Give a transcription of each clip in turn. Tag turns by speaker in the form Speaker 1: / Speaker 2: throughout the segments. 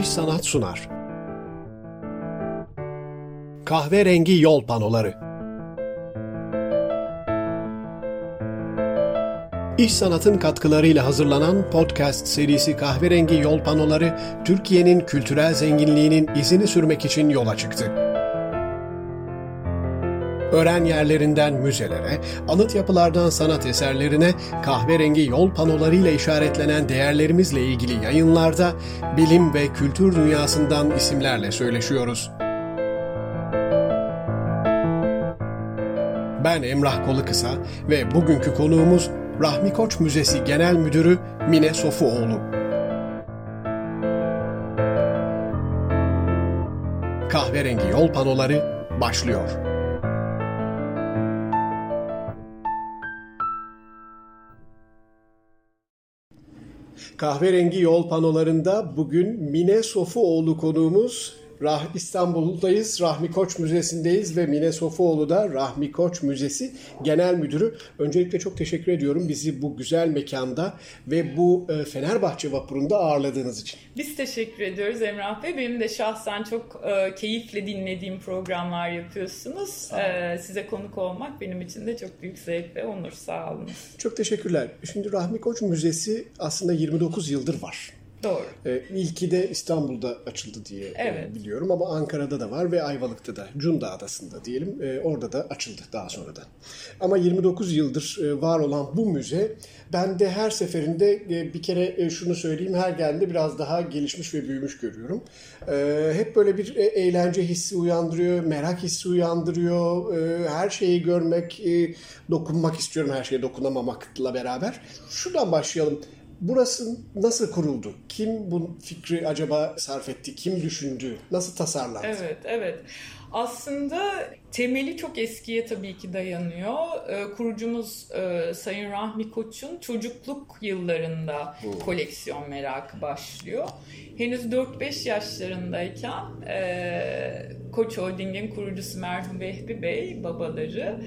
Speaker 1: İş Sanat sunar. Kahverengi Yol Panoları İş Sanat'ın katkılarıyla hazırlanan podcast serisi Kahverengi Yol Panoları, Türkiye'nin kültürel zenginliğinin izini sürmek için yola çıktı. Öğren yerlerinden müzelere, anıt yapılardan sanat eserlerine, kahverengi yol panolarıyla işaretlenen değerlerimizle ilgili yayınlarda bilim ve kültür dünyasından isimlerle söyleşiyoruz. Ben Emrah Kolukısa ve bugünkü konuğumuz Rahmi Koç Müzesi Genel Müdürü Mine Sofuoğlu. Kahverengi yol panoları başlıyor. Kahverengi yol panolarında bugün Mine Sofuoğlu konuğumuz. Rah İstanbul'dayız. Rahmi Koç Müzesi'ndeyiz ve Mine Sofuoğlu da Rahmi Koç Müzesi Genel Müdürü. Öncelikle çok teşekkür ediyorum bizi bu güzel mekanda ve bu e, Fenerbahçe vapurunda ağırladığınız için.
Speaker 2: Biz teşekkür ediyoruz Emrah Bey. Benim de şahsen çok e, keyifle dinlediğim programlar yapıyorsunuz. E, size konuk olmak benim için de çok büyük zevk ve onur. Sağ olun.
Speaker 1: Çok teşekkürler. Şimdi Rahmi Koç Müzesi aslında 29 yıldır var.
Speaker 2: Doğru.
Speaker 1: Ee, ilki de İstanbul'da açıldı diye e,
Speaker 2: Evet.
Speaker 1: biliyorum ama Ankara'da da var ve Ayvalık'ta da, Cunda Adası'nda diyelim. e, orada da açıldı daha sonradan. Ama 29 yıldır e, var olan bu müze ben de her seferinde e, bir kere e, şunu söyleyeyim her geldiğinde biraz daha gelişmiş ve büyümüş görüyorum. E, hep böyle bir e, eğlence hissi uyandırıyor, merak hissi uyandırıyor. E, her şeyi görmek, e, dokunmak istiyorum her şeye dokunamamakla beraber. Şuradan başlayalım. Burası nasıl kuruldu? Kim bu fikri acaba sarf etti? Kim düşündü? Nasıl tasarlandı?
Speaker 2: Evet, evet. Aslında temeli çok eskiye tabii ki dayanıyor. Ee, kurucumuz e, Sayın Rahmi Koç'un çocukluk yıllarında koleksiyon merakı başlıyor. Henüz 4-5 yaşlarındayken e, Koç Holding'in kurucusu merhum Vehbi Bey, babaları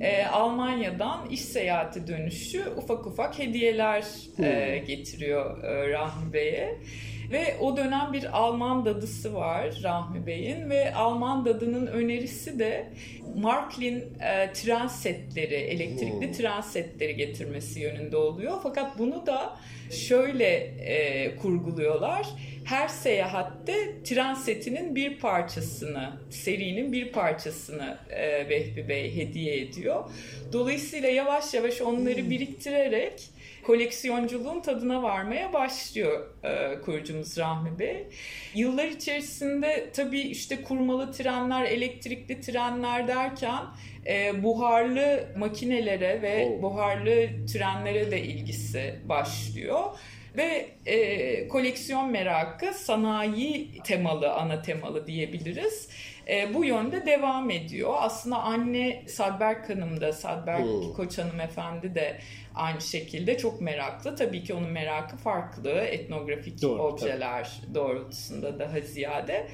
Speaker 2: e, Almanya'dan iş seyahati dönüşü ufak ufak hediyeler e, getiriyor Rahmi Bey'e. Ve o dönem bir Alman dadısı var Rahmi Bey'in ve Alman dadının önerisi de Marklin e, tren setleri, elektrikli tren setleri getirmesi yönünde oluyor. Fakat bunu da şöyle e, kurguluyorlar. Her seyahatte tren setinin bir parçasını, serinin bir parçasını e, Vehbi Bey hediye ediyor. Dolayısıyla yavaş yavaş onları biriktirerek koleksiyonculuğun tadına varmaya başlıyor e, kurucumuz Rahmi Bey. Yıllar içerisinde tabii işte kurmalı trenler, elektrikli trenler derken e, buharlı makinelere ve
Speaker 1: Oo.
Speaker 2: buharlı trenlere de ilgisi başlıyor. Ve e, koleksiyon merakı sanayi temalı, ana temalı diyebiliriz. E, bu yönde devam ediyor. Aslında anne Sadberk Hanım da, Sadberk
Speaker 1: Hmm.
Speaker 2: Koç Hanımefendi de aynı şekilde çok meraklı. Tabii ki onun merakı farklı. Etnografik
Speaker 1: Doğru,
Speaker 2: objeler doğrultusunda daha ziyade.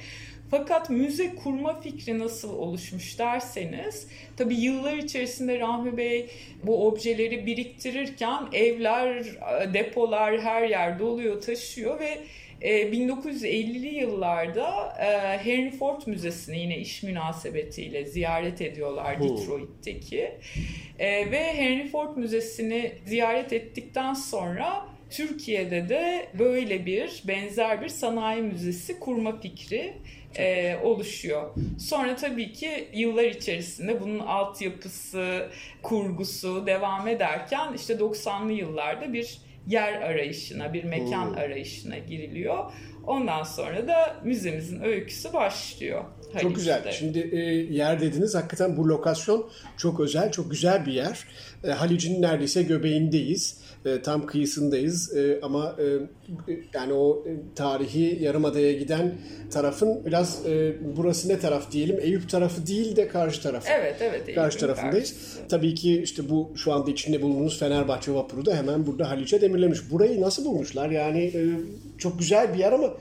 Speaker 2: Fakat müze kurma fikri nasıl oluşmuş derseniz, tabii yıllar içerisinde Rahmi Bey bu objeleri biriktirirken evler, depolar her yer doluyor, taşıyor ve e, 1950'li yıllarda e, Henry Ford Müzesi'ni yine iş münasebetiyle ziyaret ediyorlar. Detroit'teki. E, ve Henry Ford Müzesi'ni ziyaret ettikten sonra Türkiye'de de böyle bir benzer bir sanayi müzesi kurma fikri e, oluşuyor. Sonra tabii ki yıllar içerisinde bunun altyapısı, kurgusu devam ederken işte 90'lı yıllarda bir yer arayışına, bir mekan
Speaker 1: Hmm.
Speaker 2: arayışına giriliyor. Ondan sonra da müzemizin öyküsü başlıyor.
Speaker 1: Çok
Speaker 2: Haliç'te.
Speaker 1: güzel. Şimdi e, yer dediniz. Hakikaten bu lokasyon çok özel, çok güzel bir yer. E, Halic'in neredeyse göbeğindeyiz. E, tam kıyısındayız. E, ama e, yani o e, tarihi Yarımada'ya giden tarafın biraz e, burası ne taraf diyelim? Eyüp tarafı değil de karşı tarafı.
Speaker 2: Evet, evet.
Speaker 1: Karşı
Speaker 2: Eyüp'ün
Speaker 1: tarafındayız.
Speaker 2: karşısı.
Speaker 1: Tabii ki işte bu şu anda içinde bulunduğunuz Fenerbahçe vapuru da hemen burada Haliç'e demirlemiş. Burayı nasıl bulmuşlar? Yani e, çok güzel bir yer ama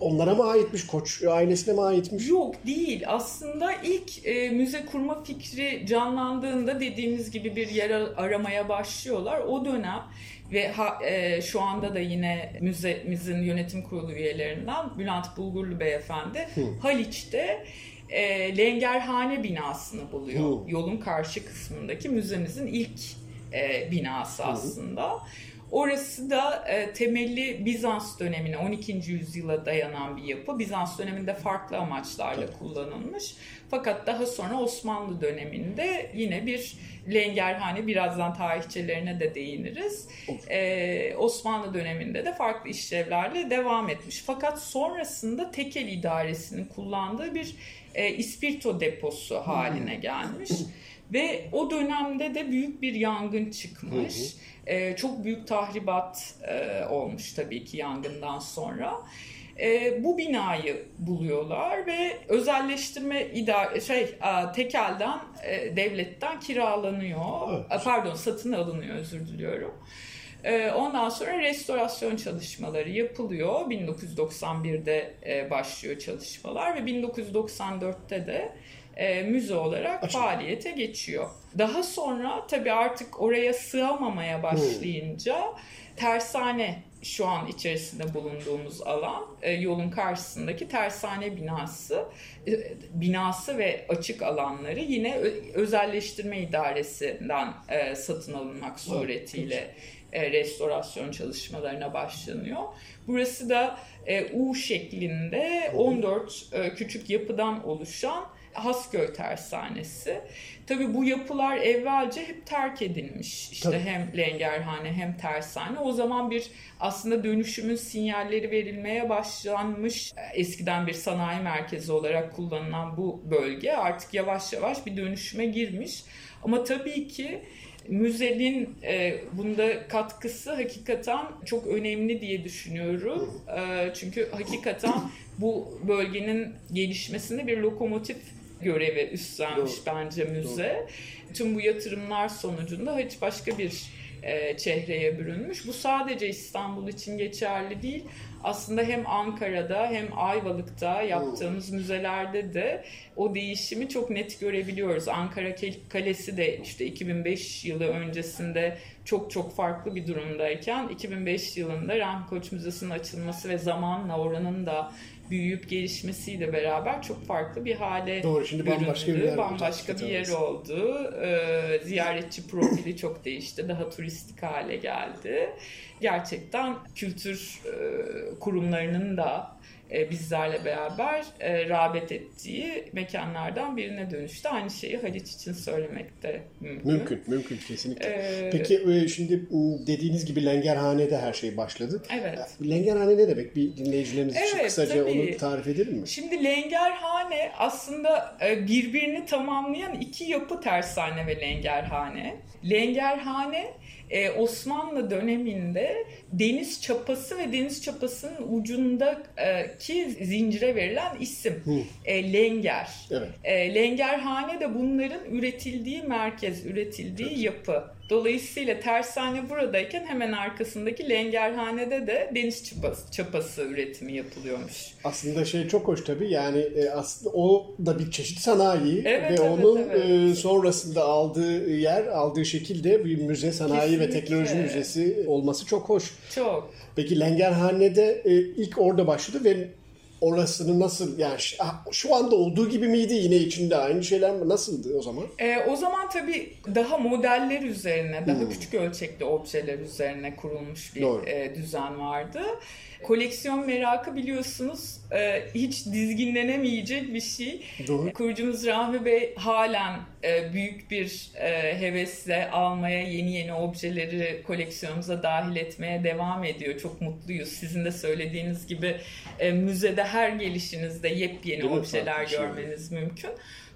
Speaker 1: onlara mı aitmiş? Koç ailesine mi aitmiş?
Speaker 2: Yok değil. Aslında ilk e, müze kurma fikri canlandığında dediğimiz gibi bir yer aramaya başlıyorlar. O dönem ve ha, e, şu anda da yine müzemizin yönetim kurulu üyelerinden Bülent Bulgurlu Beyefendi Hı. Haliç'te e, Lengerhane binasını buluyor. Hı. Yolun karşı kısmındaki müzemizin ilk e, binası aslında. Hı. Orası da e, temelli Bizans dönemine 12. yüzyıla dayanan bir yapı. Bizans döneminde farklı amaçlarla evet. kullanılmış. Fakat daha sonra Osmanlı döneminde yine bir lengerhane birazdan tarihçelerine de değiniriz. Ee, Osmanlı döneminde de farklı işlevlerle devam etmiş. Fakat sonrasında tekel idaresinin kullandığı bir e, ispirto deposu haline gelmiş. Ve o dönemde de büyük bir yangın çıkmış. E, çok büyük tahribat e, olmuş tabii ki yangından sonra. E, bu binayı buluyorlar ve özelleştirme idare şey e, tekelden e, devletten kiralanıyor. Evet. E, pardon satın alınıyor özür diliyorum. E, ondan sonra restorasyon çalışmaları yapılıyor. 1991'de e, başlıyor çalışmalar ve 1994'te de e, müze olarak Açık. faaliyete geçiyor. Daha sonra tabii artık oraya sığamamaya başlayınca hmm. tersane şu an içerisinde bulunduğumuz alan e, yolun karşısındaki tersane binası e, binası ve açık alanları yine özelleştirme idaresinden e, satın alınmak suretiyle e, restorasyon çalışmalarına başlanıyor. Burası da e, U şeklinde 14 e, küçük yapıdan oluşan Hasköy Tersanesi. Tabii bu yapılar evvelce hep terk edilmiş. İşte Tabii. hem lengerhane hem tersane. O zaman bir aslında dönüşümün sinyalleri verilmeye başlanmış. Eskiden bir sanayi merkezi olarak kullanılan bu bölge artık yavaş yavaş bir dönüşüme girmiş. Ama tabii ki müzenin e, bunda katkısı hakikaten çok önemli diye düşünüyorum. E, çünkü hakikaten bu bölgenin gelişmesinde bir lokomotif görevi üstlenmiş Doğru. bence müze. Doğru. Tüm bu yatırımlar sonucunda hiç başka bir e, çehreye bürünmüş. Bu sadece İstanbul için geçerli değil. Aslında hem Ankara'da hem Ayvalık'ta yaptığımız hmm. müzelerde de o değişimi çok net görebiliyoruz. Ankara Kalesi de işte 2005 yılı öncesinde çok çok farklı bir durumdayken 2005 yılında Rahmi Koç Müzesi'nin açılması ve zamanla oranın da büyüyüp gelişmesiyle beraber çok farklı bir hale
Speaker 1: Doğru, şimdi bambaşka bir yer,
Speaker 2: bambaşka bir yer oldu. Ee, ziyaretçi profili çok değişti. Daha turistik hale geldi. Gerçekten kültür e, kurumlarının da e, bizlerle beraber e, rağbet ettiği mekanlardan birine dönüştü. Aynı şeyi Haliç için söylemek de mümkün.
Speaker 1: Mümkün, mümkün kesinlikle. Ee, Peki e, şimdi dediğiniz gibi Lengerhane'de her şey başladı.
Speaker 2: Evet.
Speaker 1: Lengerhane ne demek? Bir dinleyicilerimiz evet, için kısaca tabii. onu tarif edelim mi?
Speaker 2: Şimdi Lengerhane aslında birbirini tamamlayan iki yapı tersane ve Lengerhane. Lengerhane Osmanlı döneminde deniz çapası ve deniz çapasının ucundaki zincire verilen isim. E, Lenger. Evet. E, Lengerhane de bunların üretildiği merkez, üretildiği evet. yapı. Dolayısıyla tersane buradayken hemen arkasındaki lengerhanede de deniz çapası, çapası üretimi yapılıyormuş.
Speaker 1: Aslında şey çok hoş tabii yani e, aslında o da bir çeşit sanayi evet, ve evet, onun evet. E, sonrasında aldığı yer, aldığı şekilde bir müze, sanayi Kesinlikle. ve teknoloji müzesi olması çok hoş.
Speaker 2: Çok.
Speaker 1: Peki Lengerhane'de e, ilk orada başladı ve orasını nasıl yani şu anda olduğu gibi miydi yine içinde aynı şeyler mi nasıldı o zaman?
Speaker 2: E, o zaman tabii daha modeller üzerine daha hmm. küçük ölçekli objeler üzerine kurulmuş bir e, düzen vardı. Koleksiyon merakı biliyorsunuz e, hiç dizginlenemeyecek bir şey. Doğru. Kurucumuz Rahmi Bey halen e, büyük bir e, hevesle almaya, yeni yeni objeleri koleksiyonumuza dahil etmeye devam ediyor. Çok mutluyuz. Sizin de söylediğiniz gibi müzede her gelişinizde yepyeni Değil objeler şey görmeniz mümkün.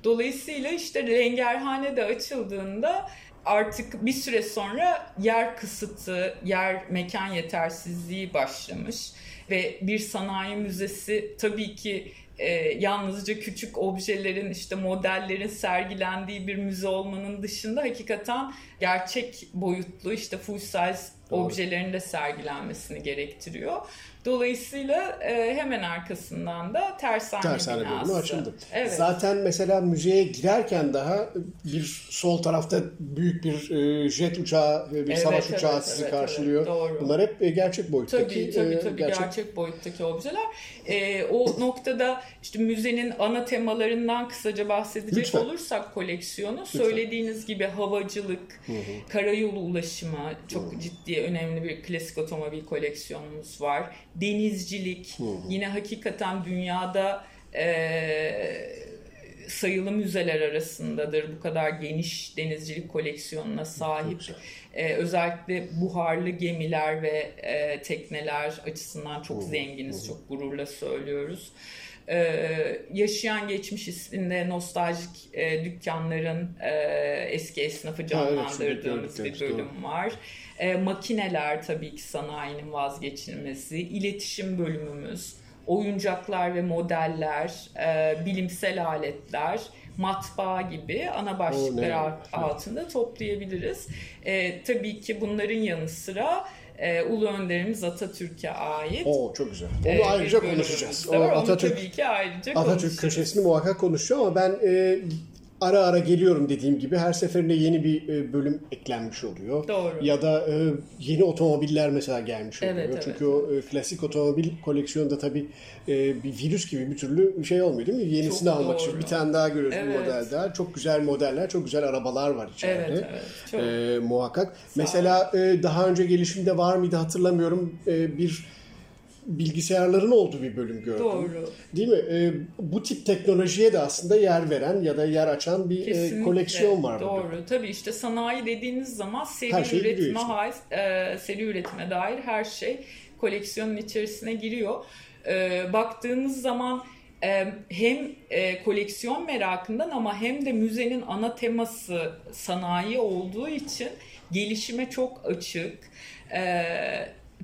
Speaker 2: Dolayısıyla işte Rengerhane de açıldığında artık bir süre sonra yer kısıtı, yer mekan yetersizliği başlamış ve bir sanayi müzesi tabii ki e, yalnızca küçük objelerin işte modellerin sergilendiği bir müze olmanın dışında hakikaten gerçek boyutlu işte full size objelerin de sergilenmesini gerektiriyor. Dolayısıyla e, hemen arkasından da tersane, tersane binası. açıldı.
Speaker 1: Evet. Zaten mesela müzeye girerken daha bir sol tarafta büyük bir e, jet uçağı, bir evet, savaş evet, uçağı evet, sizi evet, karşılıyor. Evet, doğru. Bunlar hep e, gerçek boyuttaki.
Speaker 2: Tabii tabii, e, tabii gerçek... gerçek boyuttaki objeler. E, o noktada işte müzenin ana temalarından kısaca bahsedecek Lütfen. olursak koleksiyonu Lütfen. söylediğiniz gibi havacılık, hı hı. karayolu ulaşımı çok hı. ciddi önemli bir klasik otomobil koleksiyonumuz var denizcilik, hı hı. yine hakikaten dünyada e, sayılı müzeler arasındadır. Bu kadar geniş denizcilik koleksiyonuna sahip. E, özellikle buharlı gemiler ve e, tekneler açısından çok zenginiz, çok gururla söylüyoruz. Ee, yaşayan geçmiş isminde nostaljik e, dükkanların e, eski esnafı canlandırdığımız evet, bir bölüm doğru. var. E, makineler tabii ki sanayinin vazgeçilmesi, iletişim bölümümüz, oyuncaklar ve modeller, e, bilimsel aletler, matbaa gibi ana başlıklar altında toplayabiliriz. E, tabii ki bunların yanı sıra e, Ulu Önderimiz Atatürk'e ait.
Speaker 1: Oo çok güzel. Onu e, ayrıca konuşacağız.
Speaker 2: O Atatürk, tabii ki ayrıca
Speaker 1: Atatürk köşesini muhakkak konuşacağım ama ben e, ara ara geliyorum dediğim gibi her seferinde yeni bir e, bölüm eklenmiş oluyor.
Speaker 2: Doğru.
Speaker 1: Ya da e, yeni otomobiller mesela gelmiş oluyor. Evet, Çünkü evet. o e, klasik otomobil koleksiyonunda tabii bir virüs gibi bir türlü şey olmuyor değil mi? Yenisini çok almak için bir tane daha görüyoruz evet. bir model daha. Çok güzel modeller, çok güzel arabalar var içeride. Evet, evet. Çok. E, muhakkak. Sağ mesela daha önce gelişimde var mıydı hatırlamıyorum. E, bir bilgisayarların olduğu bir bölüm gördüm.
Speaker 2: Doğru.
Speaker 1: Değil mi? E, bu tip teknolojiye de aslında yer veren ya da yer açan bir e, koleksiyon var
Speaker 2: Doğru. burada. Tabii işte sanayi dediğiniz zaman seri şey üretime haiz, e, seri üretime dair her şey koleksiyonun içerisine giriyor. E, baktığınız zaman e, hem e, koleksiyon merakından ama hem de müzenin ana teması sanayi olduğu için gelişime çok açık.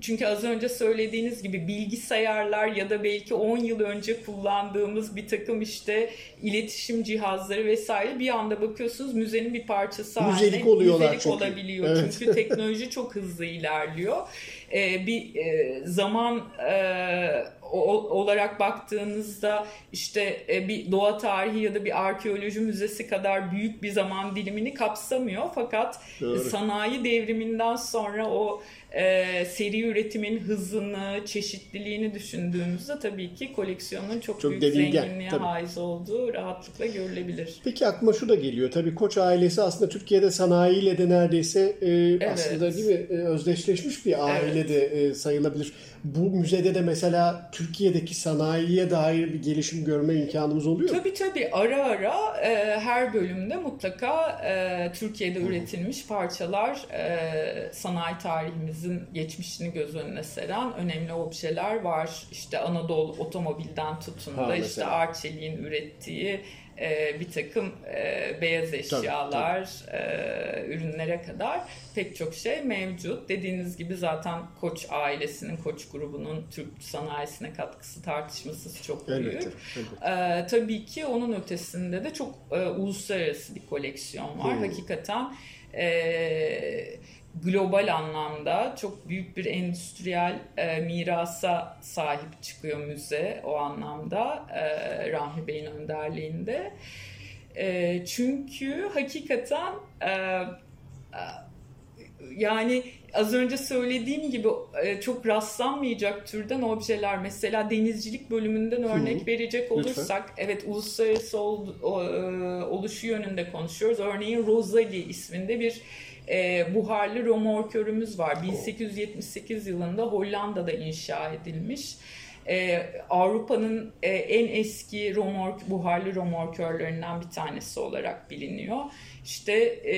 Speaker 2: Çünkü az önce söylediğiniz gibi bilgisayarlar ya da belki 10 yıl önce kullandığımız bir takım işte iletişim cihazları vesaire bir anda bakıyorsunuz müzenin bir parçası
Speaker 1: müzelik haline oluyorlar
Speaker 2: müzelik çünkü. olabiliyor. Evet. Çünkü teknoloji çok hızlı ilerliyor. Ee, bir e, zaman e, olarak baktığınızda işte e, bir doğa tarihi ya da bir arkeoloji müzesi kadar büyük bir zaman dilimini kapsamıyor. Fakat Doğru. sanayi devriminden sonra o e, seri üretimin hızını, çeşitliliğini düşündüğümüzde tabii ki koleksiyonun çok, çok büyük devilgen, zenginliğe tabii. haiz olduğu rahatlıkla görülebilir.
Speaker 1: Peki aklıma şu da geliyor. Tabii Koç ailesi aslında Türkiye'de sanayiyle de neredeyse e, evet. aslında değil mi e, özdeşleşmiş bir aile evet. de e, sayılabilir. Bu müzede de mesela Türkiye'deki sanayiye dair bir gelişim görme imkanımız oluyor
Speaker 2: mu? Tabii tabii. Ara ara e, her bölümde mutlaka e, Türkiye'de üretilmiş parçalar e, sanayi tarihimizin geçmişini göz önüne seren önemli objeler var. İşte Anadolu otomobilden tutun da işte Arçelik'in ürettiği e, bir takım e, beyaz eşyalar, tabii, tabii. E, ürünlere kadar pek çok şey mevcut. Dediğiniz gibi zaten Koç ailesinin, Koç grubunun Türk sanayisine katkısı tartışmasız çok büyük. Elbette, elbette. E, tabii ki onun ötesinde de çok e, uluslararası bir koleksiyon var. Hmm. Hakikaten e, global anlamda çok büyük bir endüstriyel e, mirasa sahip çıkıyor müze o anlamda e, Rahmi Bey'in önderliğinde. E, çünkü hakikaten e, e, yani az önce söylediğim gibi e, çok rastlanmayacak türden objeler. Mesela denizcilik bölümünden örnek Hı, verecek olursak, lütfen. evet uluslararası ol, e, oluşu yönünde konuşuyoruz. Örneğin Rosalie isminde bir e, buharlı romorkörümüz var. 1878 yılında Hollanda'da inşa edilmiş. E, Avrupa'nın e, en eski romork, buharlı romorkörlerinden bir tanesi olarak biliniyor. İşte e,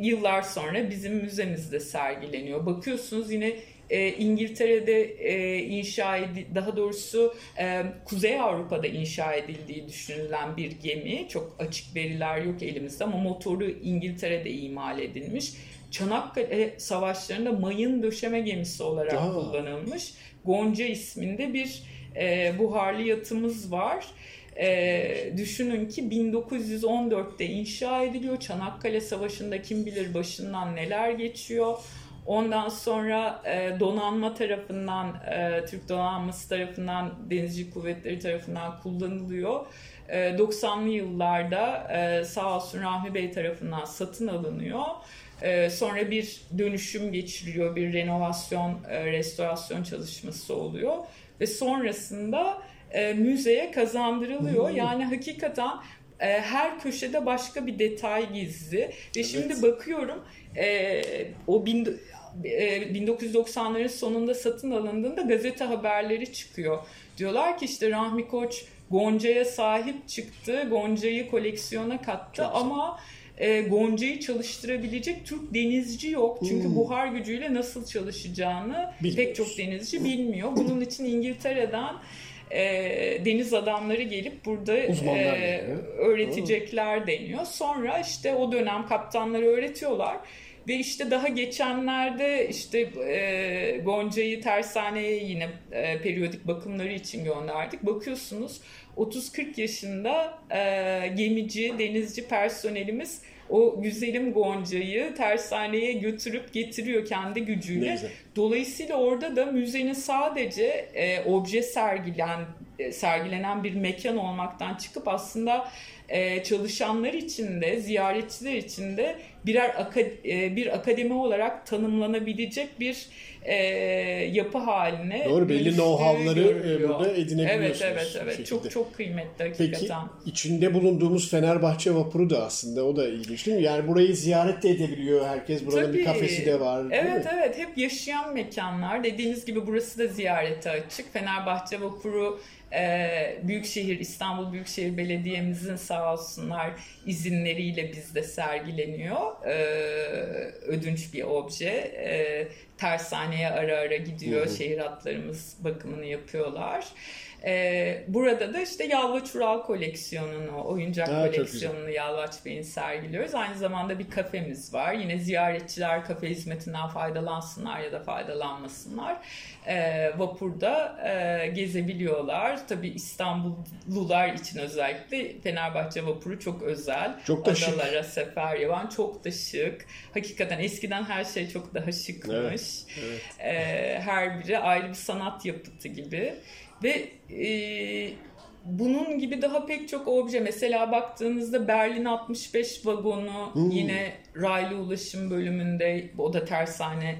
Speaker 2: yıllar sonra bizim müzemizde sergileniyor. Bakıyorsunuz yine e, İngiltere'de e, inşa edildi, daha doğrusu e, Kuzey Avrupa'da inşa edildiği düşünülen bir gemi. Çok açık veriler yok elimizde ama motoru İngiltere'de imal edilmiş. Çanakkale savaşlarında mayın döşeme gemisi olarak Aa. kullanılmış. Gonca isminde bir e, buharlı yatımız var. E, düşünün ki 1914'te inşa ediliyor. Çanakkale Savaşı'nda kim bilir başından neler geçiyor. Ondan sonra e, donanma tarafından, e, Türk donanması tarafından, denizci kuvvetleri tarafından kullanılıyor. E, 90'lı yıllarda e, sağ olsun Rahmi Bey tarafından satın alınıyor. E, sonra bir dönüşüm geçiriliyor, bir renovasyon, e, restorasyon çalışması oluyor. Ve sonrasında e, müzeye kazandırılıyor. Hmm. Yani hakikaten e, her köşede başka bir detay gizli. Ve evet. şimdi bakıyorum e, o bin, 1990'ların sonunda satın alındığında gazete haberleri çıkıyor. Diyorlar ki işte Rahmi Koç Gonca'ya sahip çıktı, Gonca'yı koleksiyona kattı Çok ama e, Gonca'yı çalıştırabilecek Türk denizci yok. Çünkü hmm. buhar gücüyle nasıl çalışacağını Bilmiyoruz. pek çok denizci bilmiyor. Bunun için İngiltere'den e, deniz adamları gelip burada e, öğretecekler deniyor. Sonra işte o dönem kaptanları öğretiyorlar. Ve işte daha geçenlerde işte e, Gonca'yı tersaneye yine e, periyodik bakımları için gönderdik. Bakıyorsunuz 30-40 yaşında e, gemici, denizci personelimiz o güzelim Gonca'yı tersaneye götürüp getiriyor kendi gücüyle. Dolayısıyla orada da müzenin sadece e, obje sergilen e, sergilenen bir mekan olmaktan çıkıp aslında e, çalışanlar için de ziyaretçiler için de birer e, bir akademi olarak tanımlanabilecek bir e, yapı haline
Speaker 1: Doğru belli know-how'ları e, burada edinebiliyorsunuz.
Speaker 2: Evet evet evet çok çok kıymetli hakikaten.
Speaker 1: Peki içinde bulunduğumuz Fenerbahçe vapuru da aslında o da ilginç değil mi? Yani burayı ziyaret de edebiliyor herkes. Burada Tabii. bir kafesi de var.
Speaker 2: Evet evet hep yaşayan mekanlar. Dediğiniz gibi burası da ziyarete açık. Fenerbahçe vapuru e, Büyükşehir İstanbul Büyükşehir Belediye'mizin sağ olsunlar izinleriyle bizde sergileniyor. E, ödünç bir obje. E, tersaneye ara ara gidiyor. Hı hı. Şehir hatlarımız bakımını yapıyorlar. Ee, burada da işte Yalvaç Ural koleksiyonunu, oyuncak ha, koleksiyonunu Yalvaç Bey'in sergiliyoruz. Aynı zamanda bir kafemiz var. Yine ziyaretçiler kafe hizmetinden faydalansınlar ya da faydalanmasınlar. Ee, vapurda e, gezebiliyorlar. Tabii İstanbullular için özellikle Fenerbahçe vapuru çok özel.
Speaker 1: Çok da
Speaker 2: Adalara şık. sefer yapan çok da şık. Hakikaten eskiden her şey çok daha şıkmış. Evet, evet. Ee, her biri ayrı bir sanat yapıtı gibi. Ve e, bunun gibi daha pek çok obje. Mesela baktığınızda Berlin 65 vagonu hmm. yine raylı ulaşım bölümünde o da tersane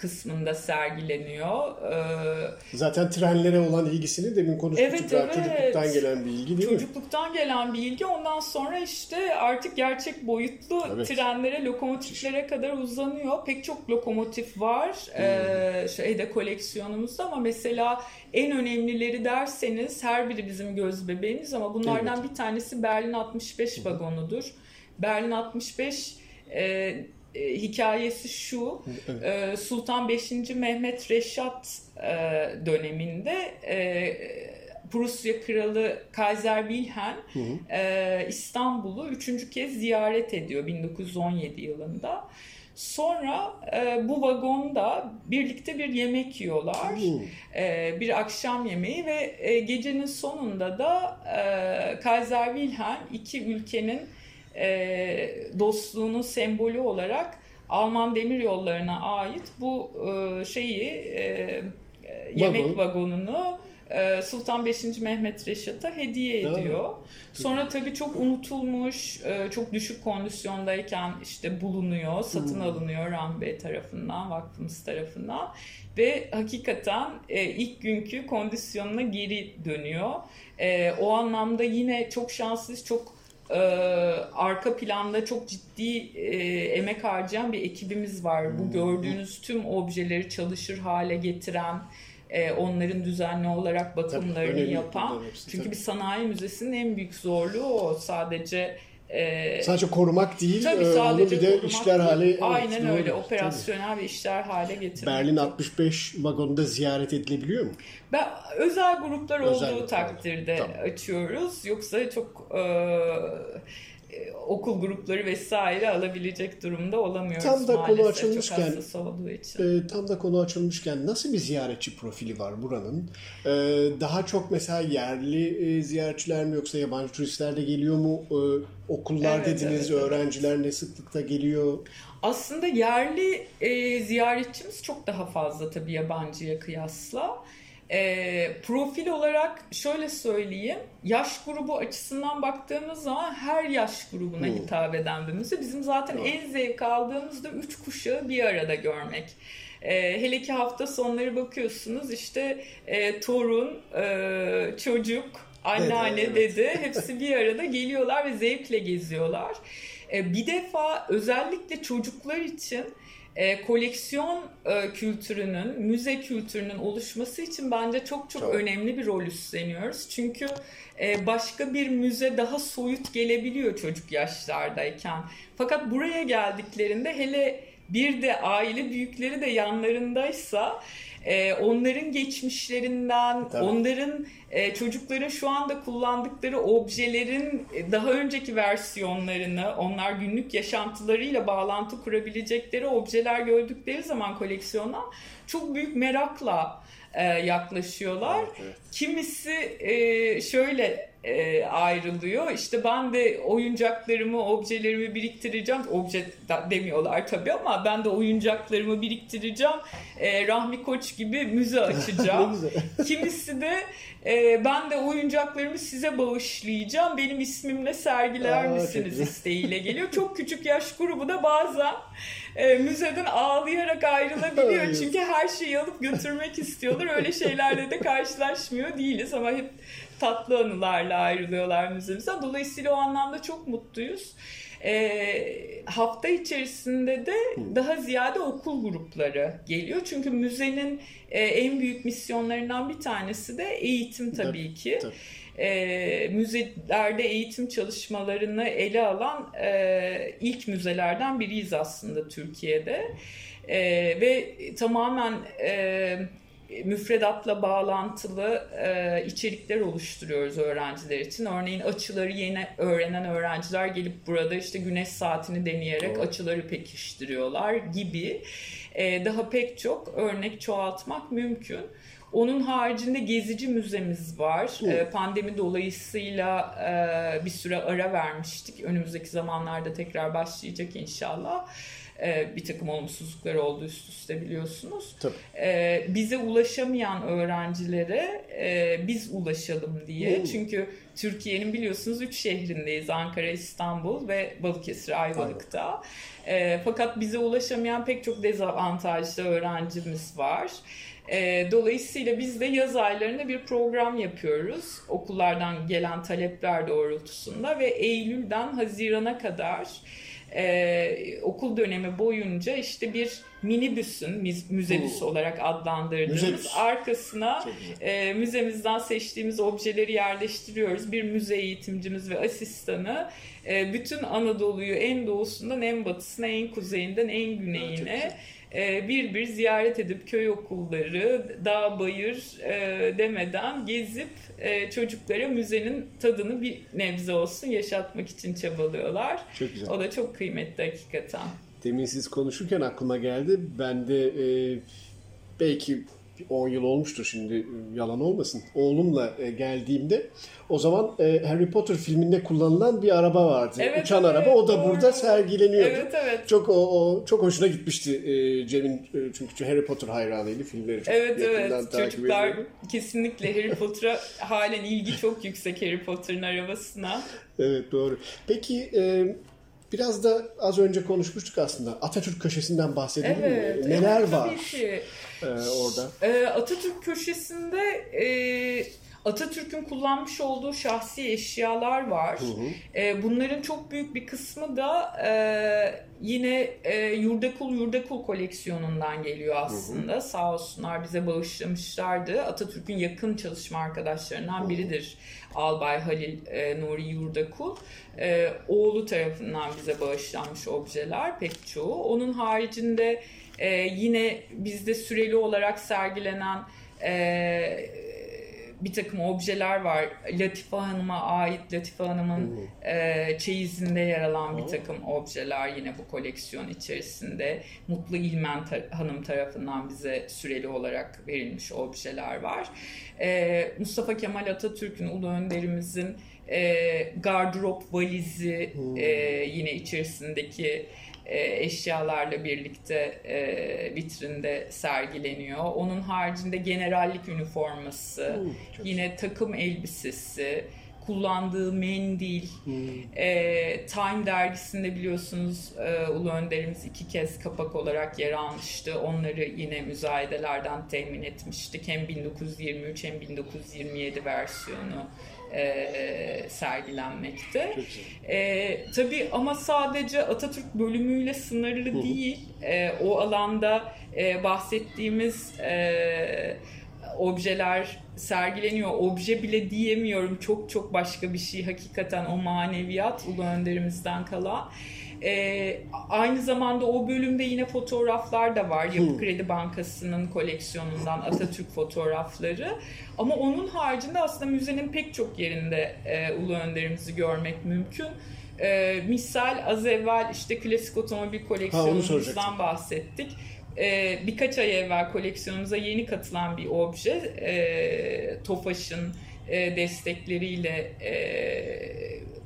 Speaker 2: kısmında sergileniyor.
Speaker 1: Ee, Zaten trenlere olan ilgisini demin konuştuk. Evet, evet. Çocukluktan gelen bir ilgi değil
Speaker 2: Çocukluktan mi? gelen bir ilgi. Ondan sonra işte artık gerçek boyutlu evet. trenlere, lokomotiflere kadar uzanıyor. Pek çok lokomotif var hmm. ee, şeyde koleksiyonumuzda ama mesela en önemlileri derseniz her biri bizim göz bebeğimiz ama bunlardan evet. bir tanesi Berlin 65 vagonudur. Berlin 65 e, e, hikayesi şu. Evet. E, Sultan 5. Mehmet Reşat e, döneminde e, Prusya Kralı Kaiser Wilhelm hı hı. E, İstanbul'u üçüncü kez ziyaret ediyor 1917 yılında. Sonra e, bu vagonda birlikte bir yemek yiyorlar. E, bir akşam yemeği ve e, gecenin sonunda da e, Kaiser Wilhelm iki ülkenin e, dostluğunun sembolü olarak Alman demir yollarına ait bu e, şeyi e, yemek Vagon. vagonunu e, Sultan 5. Mehmet Reşat'a hediye ediyor. Sonra tabii çok unutulmuş, e, çok düşük kondisyondayken işte bulunuyor, satın hmm. alınıyor Rahmi tarafından, vakfımız tarafından ve hakikaten e, ilk günkü kondisyonuna geri dönüyor. O anlamda yine çok şanslıyız, çok e, arka planda çok ciddi e, emek harcayan bir ekibimiz var. Bu hmm. gördüğünüz tüm objeleri çalışır hale getiren, e, onların düzenli olarak bakımlarını tabii, yapan. Hepsi, Çünkü tabii. bir sanayi müzesinin en büyük zorluğu o. Sadece
Speaker 1: ee, sadece korumak değil, tabii e, sadece onu bir de işler değil. hale
Speaker 2: Aynen evet, öyle. Operasyonel ve işler hale getirmek.
Speaker 1: Berlin 65 vagonunda ziyaret edilebiliyor mu?
Speaker 2: Ben özel gruplar özel olduğu gruplar. takdirde tamam. açıyoruz. Yoksa çok e, e, okul grupları vesaire alabilecek durumda olamıyoruz
Speaker 1: tam da
Speaker 2: maalesef
Speaker 1: konu açılmışken
Speaker 2: çok olduğu için.
Speaker 1: E, tam da konu açılmışken nasıl bir ziyaretçi profili var buranın? E, daha çok mesela yerli e, ziyaretçiler mi yoksa yabancı turistler de geliyor mu? E, okullar
Speaker 2: Evet,
Speaker 1: dediniz,
Speaker 2: evet,
Speaker 1: öğrenciler ne sıklıkta geliyor?
Speaker 2: Aslında yerli e, ziyaretçimiz çok daha fazla tabii yabancıya kıyasla. E, profil olarak şöyle söyleyeyim, yaş grubu açısından baktığımız zaman her yaş grubuna
Speaker 1: Hmm.
Speaker 2: hitap eden bir müze. Bizim zaten
Speaker 1: Doğru.
Speaker 2: en zevk aldığımız da üç kuşağı bir arada görmek. E, hele ki hafta sonları bakıyorsunuz işte e, torun, e, çocuk, anneanne,
Speaker 1: Dede, evet.
Speaker 2: dede hepsi bir arada geliyorlar ve zevkle geziyorlar. E, bir defa özellikle çocuklar için e, koleksiyon e, kültürünün, müze kültürünün oluşması için bence çok çok,
Speaker 1: Çok.
Speaker 2: önemli bir rol üstleniyoruz. Çünkü e, başka bir müze daha soyut gelebiliyor çocuk yaşlardayken. Fakat buraya geldiklerinde hele bir de aile büyükleri de yanlarındaysa e, onların geçmişlerinden,
Speaker 1: Tabii.
Speaker 2: onların e, çocukların şu anda kullandıkları objelerin e, daha önceki versiyonlarını, onlar günlük yaşantılarıyla bağlantı kurabilecekleri objeler gördükleri zaman koleksiyona çok büyük merakla e, yaklaşıyorlar.
Speaker 1: Evet, evet.
Speaker 2: Kimisi e, şöyle e, ayrılıyor. İşte ben de oyuncaklarımı, objelerimi biriktireceğim. Obje demiyorlar tabii ama ben de oyuncaklarımı biriktireceğim. E, Rahmi Koç gibi müze açacağım. Kimisi de e, ben de oyuncaklarımı size bağışlayacağım. Benim ismimle sergiler
Speaker 1: Aa,
Speaker 2: misiniz isteğiyle geliyor. Çok küçük yaş grubu da bazen e, müzeden ağlayarak ayrılabiliyor.
Speaker 1: Ay.
Speaker 2: Çünkü her şeyi alıp götürmek istiyorlar. Öyle şeylerle de karşılaşmıyor değiliz ama hep tatlı anılarla ayrılıyorlar müzemizden. Dolayısıyla o anlamda çok mutluyuz. E, hafta içerisinde de daha ziyade okul grupları geliyor. Çünkü müzenin e, en büyük misyonlarından bir tanesi de eğitim tabii, ki.
Speaker 1: tabii.
Speaker 2: E, müzelerde eğitim çalışmalarını ele alan e, ilk müzelerden biriyiz aslında Türkiye'de. E, ve tamamen e, müfredatla bağlantılı e, içerikler oluşturuyoruz öğrenciler için. Örneğin açıları yeni öğrenen öğrenciler gelip burada işte güneş saatini deneyerek
Speaker 1: Doğru.
Speaker 2: açıları pekiştiriyorlar gibi e, daha pek çok örnek çoğaltmak mümkün. Onun haricinde gezici müzemiz var.
Speaker 1: Hı.
Speaker 2: E, pandemi dolayısıyla e, bir süre ara vermiştik. Önümüzdeki zamanlarda tekrar başlayacak inşallah. E, bir takım olumsuzluklar oldu üst üste biliyorsunuz.
Speaker 1: Tabii.
Speaker 2: E, bize ulaşamayan öğrencilere e, biz ulaşalım diye.
Speaker 1: Hı.
Speaker 2: Çünkü Türkiye'nin biliyorsunuz üç şehrindeyiz. Ankara, İstanbul ve Balıkesir, Ayvalık'ta. E, fakat bize ulaşamayan pek çok dezavantajlı öğrencimiz var. E, dolayısıyla biz de yaz aylarında bir program yapıyoruz. Okullardan gelen talepler doğrultusunda ve Eylül'den Haziran'a kadar e, okul dönemi boyunca işte bir minibüsün müz- müzebüs
Speaker 1: Hmm.
Speaker 2: olarak adlandırdığımız
Speaker 1: Müzebüs.
Speaker 2: arkasına e, müzemizden seçtiğimiz objeleri yerleştiriyoruz. Bir müze eğitimcimiz ve asistanı e, bütün Anadolu'yu en doğusundan en batısına, en kuzeyinden en
Speaker 1: Evet,
Speaker 2: güneyine
Speaker 1: güzel.
Speaker 2: E, bir bir ziyaret edip köy okulları, dağ bayır e, demeden gezip e, çocuklara müzenin tadını bir nebze olsun yaşatmak için çabalıyorlar.
Speaker 1: Çok güzel.
Speaker 2: O da çok kıymetli hakikaten.
Speaker 1: Demin siz konuşurken aklıma geldi. Ben de e, belki 10 yıl olmuştur şimdi e, yalan olmasın. Oğlumla e, geldiğimde o zaman e, Harry Potter filminde kullanılan bir araba vardı.
Speaker 2: Evet,
Speaker 1: Uçan
Speaker 2: evet,
Speaker 1: araba. O da
Speaker 2: doğru.
Speaker 1: burada sergileniyordu.
Speaker 2: Evet evet.
Speaker 1: Çok o, o çok hoşuna gitmişti Cem'in çünkü Harry Potter hayranıydı filmleri çok
Speaker 2: Evet
Speaker 1: yakından
Speaker 2: evet
Speaker 1: takip
Speaker 2: çocuklar
Speaker 1: ediyordu.
Speaker 2: kesinlikle Harry Potter'a halen ilgi çok yüksek Harry Potter'ın arabasına.
Speaker 1: Evet doğru. Peki e, biraz da az önce konuşmuştuk aslında. Atatürk köşesinden bahsedelim
Speaker 2: Evet.
Speaker 1: mi? Neler
Speaker 2: evet,
Speaker 1: var
Speaker 2: ki.
Speaker 1: e, orada?
Speaker 2: Ee, Atatürk köşesinde e, Atatürk'ün kullanmış olduğu şahsi eşyalar var.
Speaker 1: Hı hı.
Speaker 2: E, bunların çok büyük bir kısmı da e, yine e, Yurdakul Yurdakul koleksiyonundan geliyor aslında. Sağ olsunlar bize bağışlamışlardı. Atatürk'ün yakın çalışma arkadaşlarından biridir Albay Halil e, Nuri Yurdakul. E, oğlu tarafından bize bağışlanmış objeler pek çoğu. Onun haricinde e, yine bizde süreli olarak sergilenen e, bir takım objeler var. Latife Hanım'a ait Latife Hanım'ın e, çeyizinde yer alan bir takım objeler yine bu koleksiyon içerisinde. Mutlu İlmen tar- Hanım tarafından bize süreli olarak verilmiş objeler var. E, Mustafa Kemal Atatürk'ün ulu önderimizin e, gardırop valizi e, yine içerisindeki eşyalarla birlikte e, vitrinde sergileniyor. Onun haricinde generallik üniforması,
Speaker 1: Hmm, çok
Speaker 2: yine takım elbisesi, kullandığı mendil, e, Time dergisinde biliyorsunuz e, Ulu Önderimiz iki kez kapak olarak yer almıştı. Onları yine müzayedelerden temin etmiştik. Hem 1923 hem 1927 versiyonu e, sergilenmekte.
Speaker 1: Çok güzel.
Speaker 2: E, tabii ama sadece Atatürk bölümüyle sınırlı değil. E, o alanda e, bahsettiğimiz e, objeler sergileniyor. Obje bile diyemiyorum. Çok çok başka bir şey. Hakikaten o maneviyat Ulu Önderimizden kalan. E, aynı zamanda o bölümde yine fotoğraflar da var. Yapı Kredi Bankası'nın koleksiyonundan Atatürk fotoğrafları. Ama onun haricinde aslında müzenin pek çok yerinde e, Ulu Önderimizi görmek mümkün. E, misal az evvel işte klasik otomobil koleksiyonumuzdan bahsettik. E, birkaç ay evvel koleksiyonumuza yeni katılan bir obje. E, Tofaş'ın e, destekleriyle e,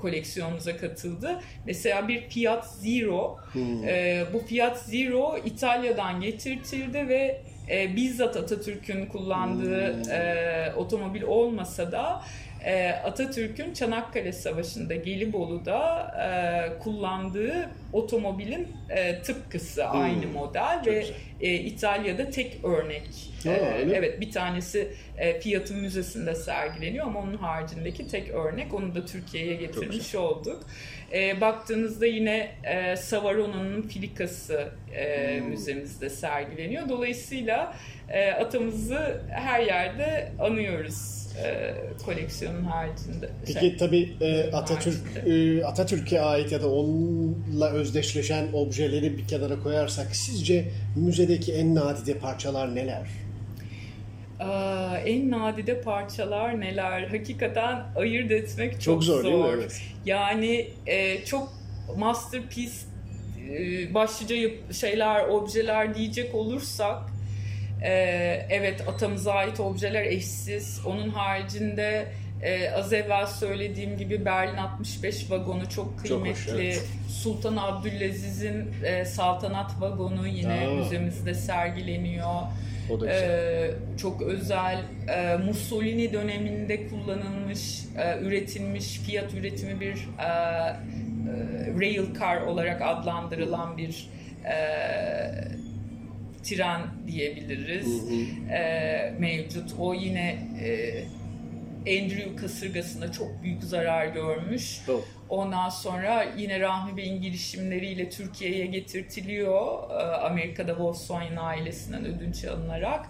Speaker 2: koleksiyonumuza katıldı. Mesela bir Fiat Zero. E, bu Fiat Zero İtalya'dan getirtildi ve e, bizzat Atatürk'ün kullandığı e, otomobil olmasa da e, Atatürk'ün Çanakkale Savaşı'nda Gelibolu'da e, kullandığı otomobilin e, tıpkısı aynı model ve
Speaker 1: güzel.
Speaker 2: e, İtalya'da tek örnek.
Speaker 1: Ha,
Speaker 2: E, evet bir tanesi e, Fiat'ın müzesinde sergileniyor ama onun haricindeki tek örnek onu da Türkiye'ye getirmiş olduk. E, baktığınızda yine e, Savarono'nun filikası e,
Speaker 1: Hmm.
Speaker 2: müzemizde sergileniyor. Dolayısıyla e, atamızı her yerde anıyoruz e, koleksiyonun haricinde.
Speaker 1: Peki
Speaker 2: Şey,
Speaker 1: tabii e, Atatürk e, Atatürk'e ait ya da onunla özdeşleşen objeleri bir kenara koyarsak sizce müzedeki en nadide parçalar neler?
Speaker 2: Aa, en nadide parçalar neler? Hakikaten ayırt etmek çok,
Speaker 1: Çok zor, değil mi? Evet.
Speaker 2: Yani e, çok masterpiece e, başlıca şeyler, objeler diyecek olursak e, evet atamıza ait objeler eşsiz. Onun haricinde e, az evvel söylediğim gibi Berlin 65 vagonu çok
Speaker 1: Çok hoş,
Speaker 2: kıymetli.
Speaker 1: evet.
Speaker 2: Sultan Abdülaziz'in e, saltanat vagonu yine
Speaker 1: Aa.
Speaker 2: müzemizde sergileniyor.
Speaker 1: O da güzel.
Speaker 2: Ee, çok özel e, Mussolini döneminde kullanılmış, e, üretilmiş, fiyat üretimi bir e, e, rail car olarak adlandırılan bir e, tren diyebiliriz. E, mevcut. O yine e, Andrew kasırgasında çok büyük zarar görmüş.
Speaker 1: Oh.
Speaker 2: Ondan sonra yine Rahmi Bey'in girişimleriyle Türkiye'ye getirtiliyor. Ee, Amerika'da Volkswagen ailesinden ödünç alınarak.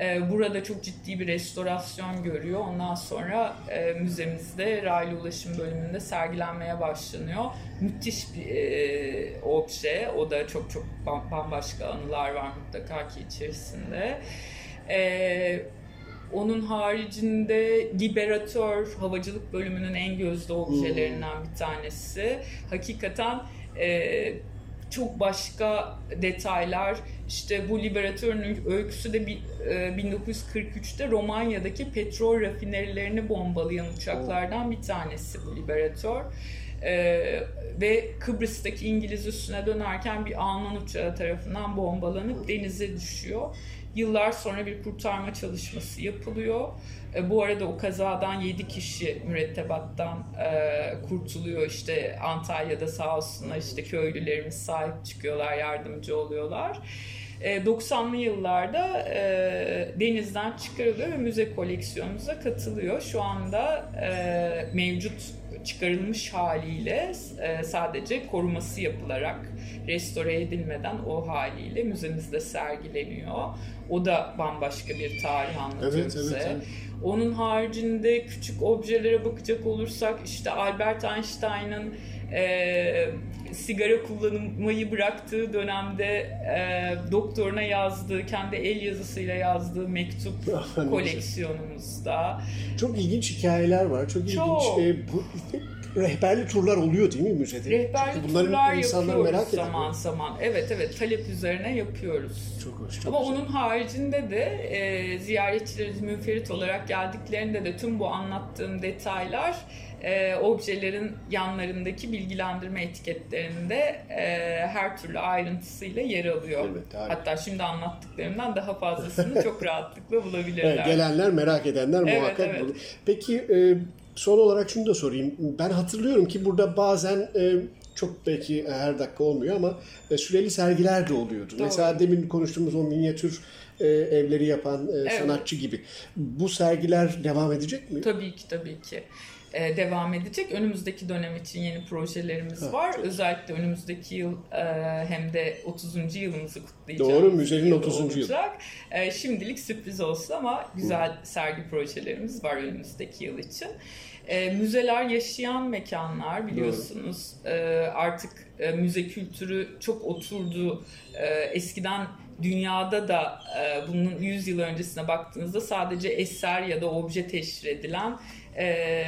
Speaker 2: Ee, Burada çok ciddi bir restorasyon görüyor. Ondan sonra e, müzemizde raylı ulaşım bölümünde sergilenmeye başlanıyor. Müthiş bir e, obje. O da çok çok bam- bambaşka anılar var mutlaka ki içerisinde. Ee, onun haricinde Liberatör havacılık bölümünün en gözde objelerinden bir tanesi. Hakikaten e, çok başka detaylar. İşte bu Liberatör'ün öyküsü de bir, e, 1943'te Romanya'daki petrol rafinerilerini bombalayan uçaklardan bir tanesi bu Liberatör. Ee, ve Kıbrıs'taki İngiliz üssüne dönerken bir Alman uçağı tarafından bombalanıp denize düşüyor. Yıllar sonra bir kurtarma çalışması yapılıyor. E, bu arada o kazadan 7 kişi mürettebattan e, kurtuluyor. İşte Antalya'da sağ olsunlar işte köylülerimiz sahip çıkıyorlar, yardımcı oluyorlar. E, 90'lı yıllarda e, denizden çıkarılıyor ve müze koleksiyonumuza katılıyor. Şu anda e, mevcut çıkarılmış haliyle e, sadece koruması yapılarak restore edilmeden o haliyle müzemizde sergileniyor. O da bambaşka bir tarih anlatıyor
Speaker 1: Evet,
Speaker 2: bize.
Speaker 1: evet, evet.
Speaker 2: Onun haricinde küçük objelere bakacak olursak işte Albert Einstein'ın e, sigara kullanmayı bıraktığı dönemde e, doktoruna yazdığı, kendi el yazısıyla yazdığı mektup koleksiyonumuzda.
Speaker 1: Çok ilginç hikayeler var. Çok,
Speaker 2: Çok.
Speaker 1: ilginç. E, bu, rehberli turlar oluyor değil mi müzede?
Speaker 2: Rehberli
Speaker 1: Çünkü bunların
Speaker 2: turlar
Speaker 1: insanlar
Speaker 2: yapıyoruz
Speaker 1: merak ediyor.
Speaker 2: zaman zaman. Evet evet talep üzerine yapıyoruz.
Speaker 1: Çok hoş. Çok
Speaker 2: Ama
Speaker 1: güzel.
Speaker 2: onun haricinde de e, ziyaretçilerimiz münferit olarak geldiklerinde de tüm bu anlattığım detaylar e, objelerin yanlarındaki bilgilendirme etiketlerinde e, her türlü ayrıntısıyla yer alıyor.
Speaker 1: Evet, harika.
Speaker 2: Hatta şimdi anlattıklarımdan daha fazlasını çok rahatlıkla bulabilirler.
Speaker 1: Evet, gelenler merak edenler
Speaker 2: Evet,
Speaker 1: muhakkak
Speaker 2: evet.
Speaker 1: bulur. Peki e, son olarak şunu da sorayım. Ben hatırlıyorum ki burada bazen e, çok belki her dakika olmuyor ama e, süreli sergiler de oluyordu.
Speaker 2: Doğru.
Speaker 1: Mesela demin konuştuğumuz o minyatür e, evleri yapan e, sanatçı gibi. Bu sergiler devam edecek mi?
Speaker 2: Tabii ki tabii ki. Ee, devam edecek. Önümüzdeki dönem için yeni projelerimiz
Speaker 1: Ha,
Speaker 2: var.
Speaker 1: çok
Speaker 2: Özellikle önümüzdeki yıl e, hem de 30. yılımızı kutlayacağız.
Speaker 1: Doğru, müzenin
Speaker 2: yıl
Speaker 1: 30. yılı.
Speaker 2: olacak. E, şimdilik sürpriz olsun ama güzel sergi projelerimiz var önümüzdeki yıl için. E, müzeler yaşayan mekanlar biliyorsunuz. E, artık e, müze kültürü çok oturdu. E, eskiden dünyada da e, bunun 100 yıl öncesine baktığınızda sadece eser ya da obje teşhir edilen e,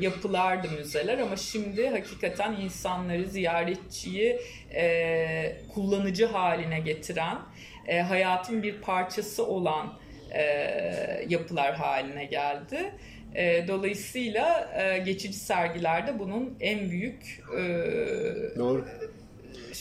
Speaker 2: yapılardı müzeler ama şimdi hakikaten insanları, ziyaretçiyi e, kullanıcı haline getiren, e, hayatın bir parçası olan e, yapılar haline geldi. E, dolayısıyla e, geçici sergilerde bunun en büyük e,
Speaker 1: Doğru.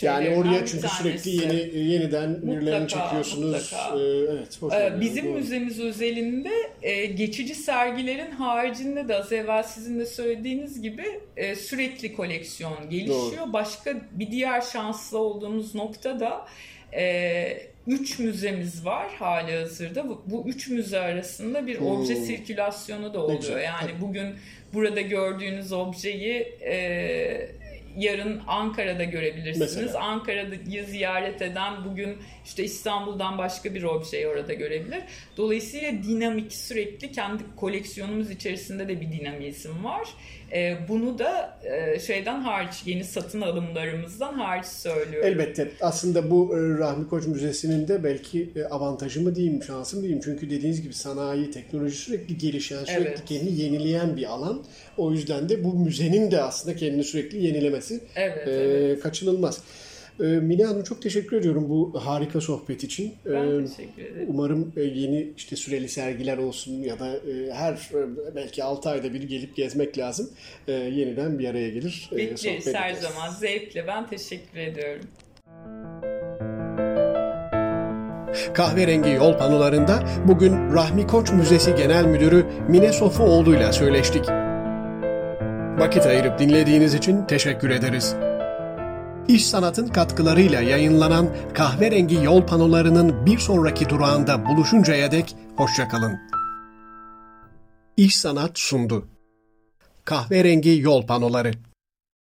Speaker 1: Yani oraya çünkü
Speaker 2: tanesi.
Speaker 1: sürekli yeni yeniden birilerini
Speaker 2: Mutlaka,
Speaker 1: çekiyorsunuz.
Speaker 2: mutlaka.
Speaker 1: E, evet, hoş
Speaker 2: Ee, Bizim
Speaker 1: doğru.
Speaker 2: müzemiz özelinde e, geçici sergilerin haricinde de az evvel sizin de söylediğiniz gibi e, sürekli koleksiyon gelişiyor. Başka bir diğer şanslı olduğumuz nokta da e, üç müzemiz var hali hazırda. Bu, bu üç müze arasında bir obje
Speaker 1: Hmm.
Speaker 2: sirkülasyonu da oluyor.
Speaker 1: güzel.
Speaker 2: Yani bugün burada gördüğünüz objeyi e, yarın Ankara'da görebilirsiniz.
Speaker 1: Mesela.
Speaker 2: Ankara'yı ziyaret eden bugün işte İstanbul'dan başka bir objeyi orada görebilir. Dolayısıyla dinamik sürekli kendi koleksiyonumuz içerisinde de bir dinamizm var. Ee, bunu da e, şeyden hariç yeni satın alımlarımızdan hariç söylüyorum.
Speaker 1: Elbette. Aslında bu e, Rahmi Koç Müzesi'nin de belki e, avantajı mı diyeyim, şansı mı diyeyim. Çünkü dediğiniz gibi sanayi, teknoloji sürekli gelişen, sürekli
Speaker 2: Evet.
Speaker 1: kendini yenileyen bir alan. O yüzden de bu müzenin de aslında kendini sürekli yenilemesi
Speaker 2: Evet,
Speaker 1: e,
Speaker 2: evet.
Speaker 1: kaçınılmaz. E, Mine Hanım çok teşekkür ediyorum bu harika sohbet için.
Speaker 2: Ben
Speaker 1: E,
Speaker 2: teşekkür ederim.
Speaker 1: Umarım e, yeni işte süreli sergiler olsun ya da e, her e, belki 6 ayda bir gelip gezmek lazım. E, Yeniden bir araya gelir.
Speaker 2: Bekleriz her
Speaker 1: ederiz.
Speaker 2: zaman. Zevkle. Ben teşekkür ediyorum.
Speaker 1: Kahverengi yol panolarında bugün Rahmi Koç Müzesi Genel Müdürü Mine Sofuoğlu ile söyleştik. Vakit ayırıp dinlediğiniz için teşekkür ederiz. İş Sanat'ın katkılarıyla yayınlanan Kahverengi Yol Panolarının bir sonraki durağında buluşuncaya dek hoşçakalın. İş Sanat sundu. Kahverengi Yol Panoları